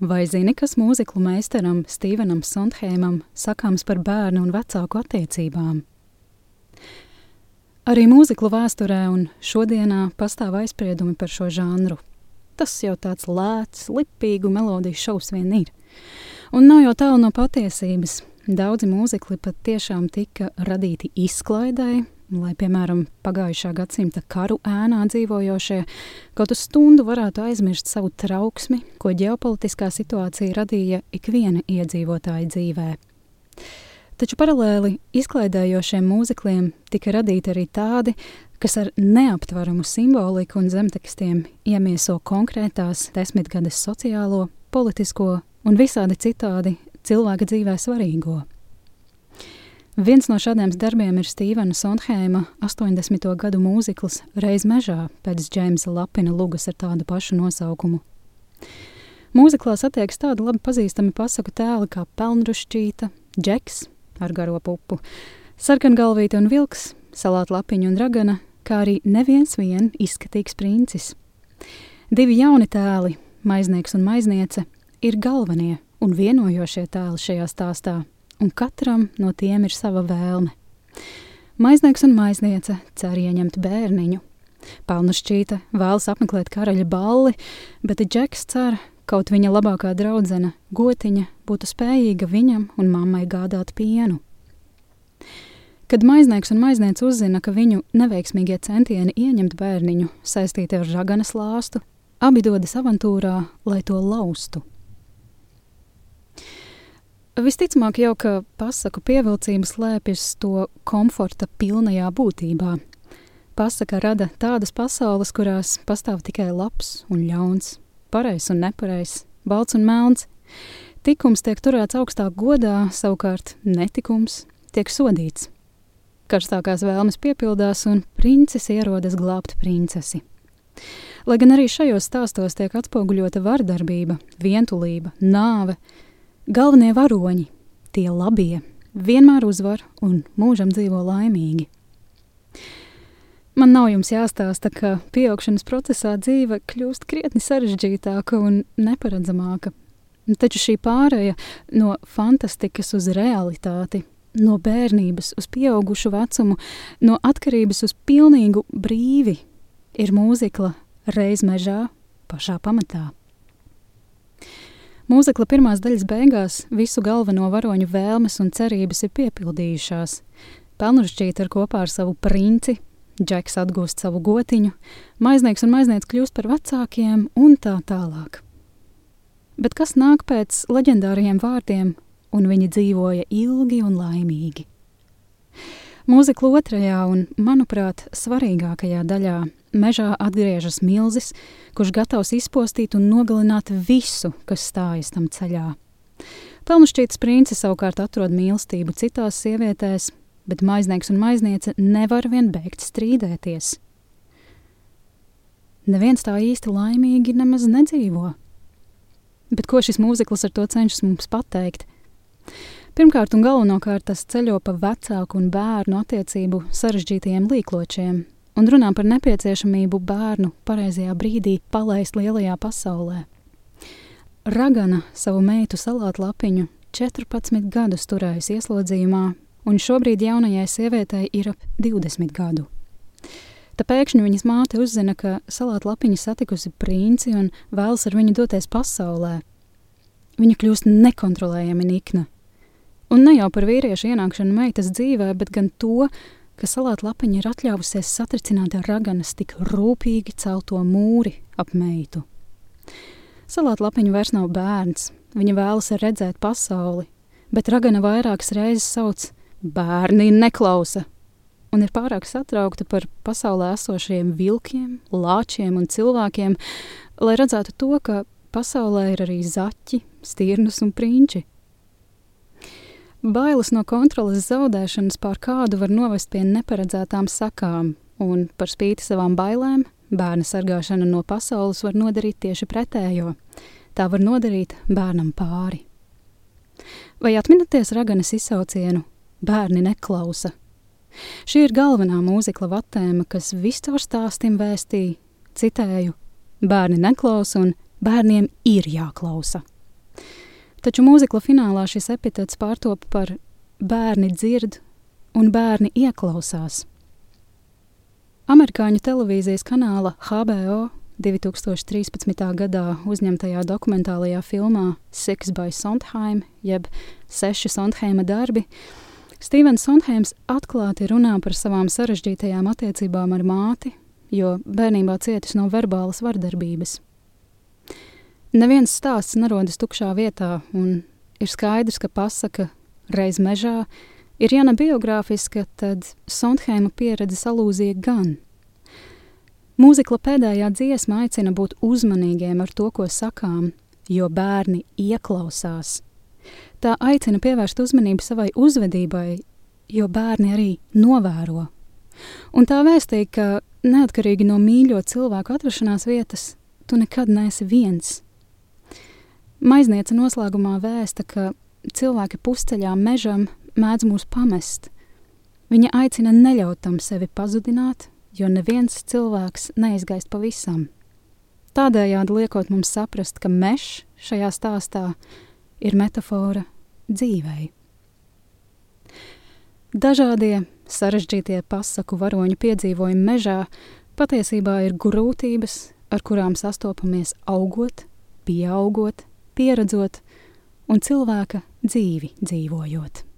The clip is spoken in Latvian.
Vai zini, kas mūziklu meistaram Stevenam Sondheimam sakāms par bērnu un vecāku attiecībām? Arī mūziklu vēsturē un šodienā pastāv aizspriedumi par šo žanru. Tas jau tāds lēts, lipīgu melodiju šaus vien ir. Un nav jau tālu no patiesības. Daudzi mūzikli pat tiešām tika radīti izklaidēji, lai, piemēram, pagājušā gadsimta karu ēnā dzīvojošie kaut uz stundu varētu aizmirst savu trauksmi, ko ģeopolitiskā situācija radīja ikviena iedzīvotāja dzīvē. Taču paralēli izklaidējošiem mūzikliem tika radīti arī tādi, kas ar neaptvaramu simboliku un zemtekstiem iemieso konkrētās desmitgades sociālo, politisko un visādi citādi cilvēka dzīvē svarīgo. Viens no šādiem darbiem ir Stīvena Sondheima 80. gadu mūzikls Reiz mežā pēc Džeimsa Lapina lugas ar tādu pašu nosaukumu. Mūziklā satiekas tādi labi pazīstami pasaku tēli kā Pelnrušķīta, Džeks ar garo pupu, Sarkangalvīte un Vilks, Salāta lapiņa un Ragana, kā arī neviens vien izskatīgs princis. Divi jauni tēli, maiznieks un maizniece, ir galvenie un vienojošie tēli šajā stāstā, un katram no tiem ir sava vēlme. Maiznieks un maizniece cer ieņemt bērniņu. Pelnu šķīta vēlas apmeklēt karaļa balli, bet Džeks cer, kaut viņa labākā draudzene, gotiņa, būtu spējīga viņam un mammai gādāt pienu. Kad maiznieks un maizniece uzzina, ka viņu neveiksmīgie centieni ieņemt bērniņu saistīti ar žaganas lāstu, abi dodas avantūrā, lai to laustu. Visticamāk jau, ka pasaku pievilcība slēpjas to komforta pilnajā būtībā. Pasaka rada tādas pasaules, kurās pastāv tikai labs un ļauns, pareizs un nepareizs, balts un melns. Tikums tiek turēts augstā godā, savukārt netikums tiek sodīts. Karstākās vēlmes piepildās, un princis ierodas glābt princesi. Lai gan arī šajos stāstos tiek atspoguļota vardarbība, vientulība, nāve, Galvenie varoņi, tie labie, vienmēr uzvar un mūžam dzīvo laimīgi. Man nav jums jāstāsta, ka pieaugšanas procesā dzīve kļūst krietni sarežģītāka un neparedzamāka. Taču šī pāreja no fantastikas uz realitāti, no bērnības uz pieaugušu vecumu, no atkarības uz pilnīgu brīvi, ir mūzikla reiz mežā pašā pamatā. Mūzikla pirmās daļas beigās visu galveno varoņu vēlmes un cerības ir piepildījušās. Pelnušķīta ir kopā ar savu princi, Džeks atgūst savu gotiņu, maiznieks un maiznieks kļūst par vecākiem un tā tālāk. Bet kas nāk pēc leģendāriem vārdiem, un viņi dzīvoja ilgi un laimīgi? Mūzikla otrajā un, manuprāt, svarīgākajā daļā mežā atgriežas milzis, kurš gatavs izpostīt un nogalināt visu, kas stājas tam ceļā. Pelnušķītas princis savukārt atrod mīlestību citās sievietēs, bet maiznieks un maizniece nevar vien beigt strīdēties. Neviens tā īsti laimīgi nemaz nedzīvo. Bet ko šis mūzikls ar to cenšas mums pateikt? Pirmkārt un galvenokārt tas ceļo pa vecāku un bērnu attiecību sarežģītajiem līkločiem, un runā par nepieciešamību bērnu pareizajā brīdī palaist lielajā pasaulē. Ragana savu meitu salātu lapiņu 14 gadus turējusi ieslodzījumā, un šobrīd jaunajai sievietei ir ap 20 gadu. Tā pēkšņi viņas māte uzzina, ka salātu lapiņa satikusi princi un vēlas ar viņu doties pasaulē. Viņa kļūst nekontrolējami nikna. Un ne jau par vīriešu ienākšanu meitas dzīvē, bet gan to, ka salāta lapiņa ir atļāvusies satricināt ar raganas tik rūpīgi celto mūri ap meitu. Salāta lapiņa vairs nav bērns, viņa vēlas redzēt pasauli, bet ragana vairākas reizes sauc bērni neklausa un ir pārāk satraukta par pasaulē esošajiem vilkiem, lāčiem un cilvēkiem, lai redzētu to, ka pasaulē ir arī zaķi, stirnas un prinči. Bailes no kontroles zaudēšanas pār kādu var novest pie neparedzētām sakām, un par spīti savām bailēm bērna sargāšana no pasaules var nodarīt tieši pretējo. Tā var nodarīt bērnam pāri. Vai atminaties raganas izsaucienu Bērni neklausa? Šī ir galvenā mūzikla vatēma, kas viscaur stāstim vēstīja, citēju, bērni neklausa un bērniem ir jāklausa. Taču mūzikla finālā šis epitets pārtop par bērni dzird un bērni ieklausās. Amerikāņu televīzijas kanāla HBO 2013. gadā uzņemtajā dokumentālajā filmā Six by Sondheim, jeb Seši Sondheima darbi, Stīvens Sondheims atklāti runā par savām sarežģītajām attiecībām ar māti, jo bērnībā cietis no verbālas vardarbības. Neviens stāsts nerodas tukšā vietā, un ir skaidrs, ka pasaka reiz mežā ir ja ne biogrāfiska, tad Sondheima pieredze salūzīja gan. Mūzikla pēdējā dziesma aicina būt uzmanīgiem ar to, ko sakām, jo bērni ieklausās. Tā aicina pievērst uzmanību savai uzvedībai, jo bērni arī novēro. Un tā vēstīja, ka neatkarīgi no mīļo cilvēku atrašanās vietas, tu nekad neesi viens. Maizniece noslēgumā vēsta, ka cilvēki pusceļā mežam mēdz mūs pamest. Viņa aicina neļaut tam sevi pazudināt, jo neviens cilvēks neizgaist pavisam. Tādējādi liekot mums saprast, ka mežs šajā stāstā ir metāfora dzīvei. Dažādie sarežģītie pasaku varoņu piedzīvojumi mežā patiesībā ir grūtības, ar kurām sastopamies augot, pieaugot, pieredzot un cilvēka dzīvi dzīvojot.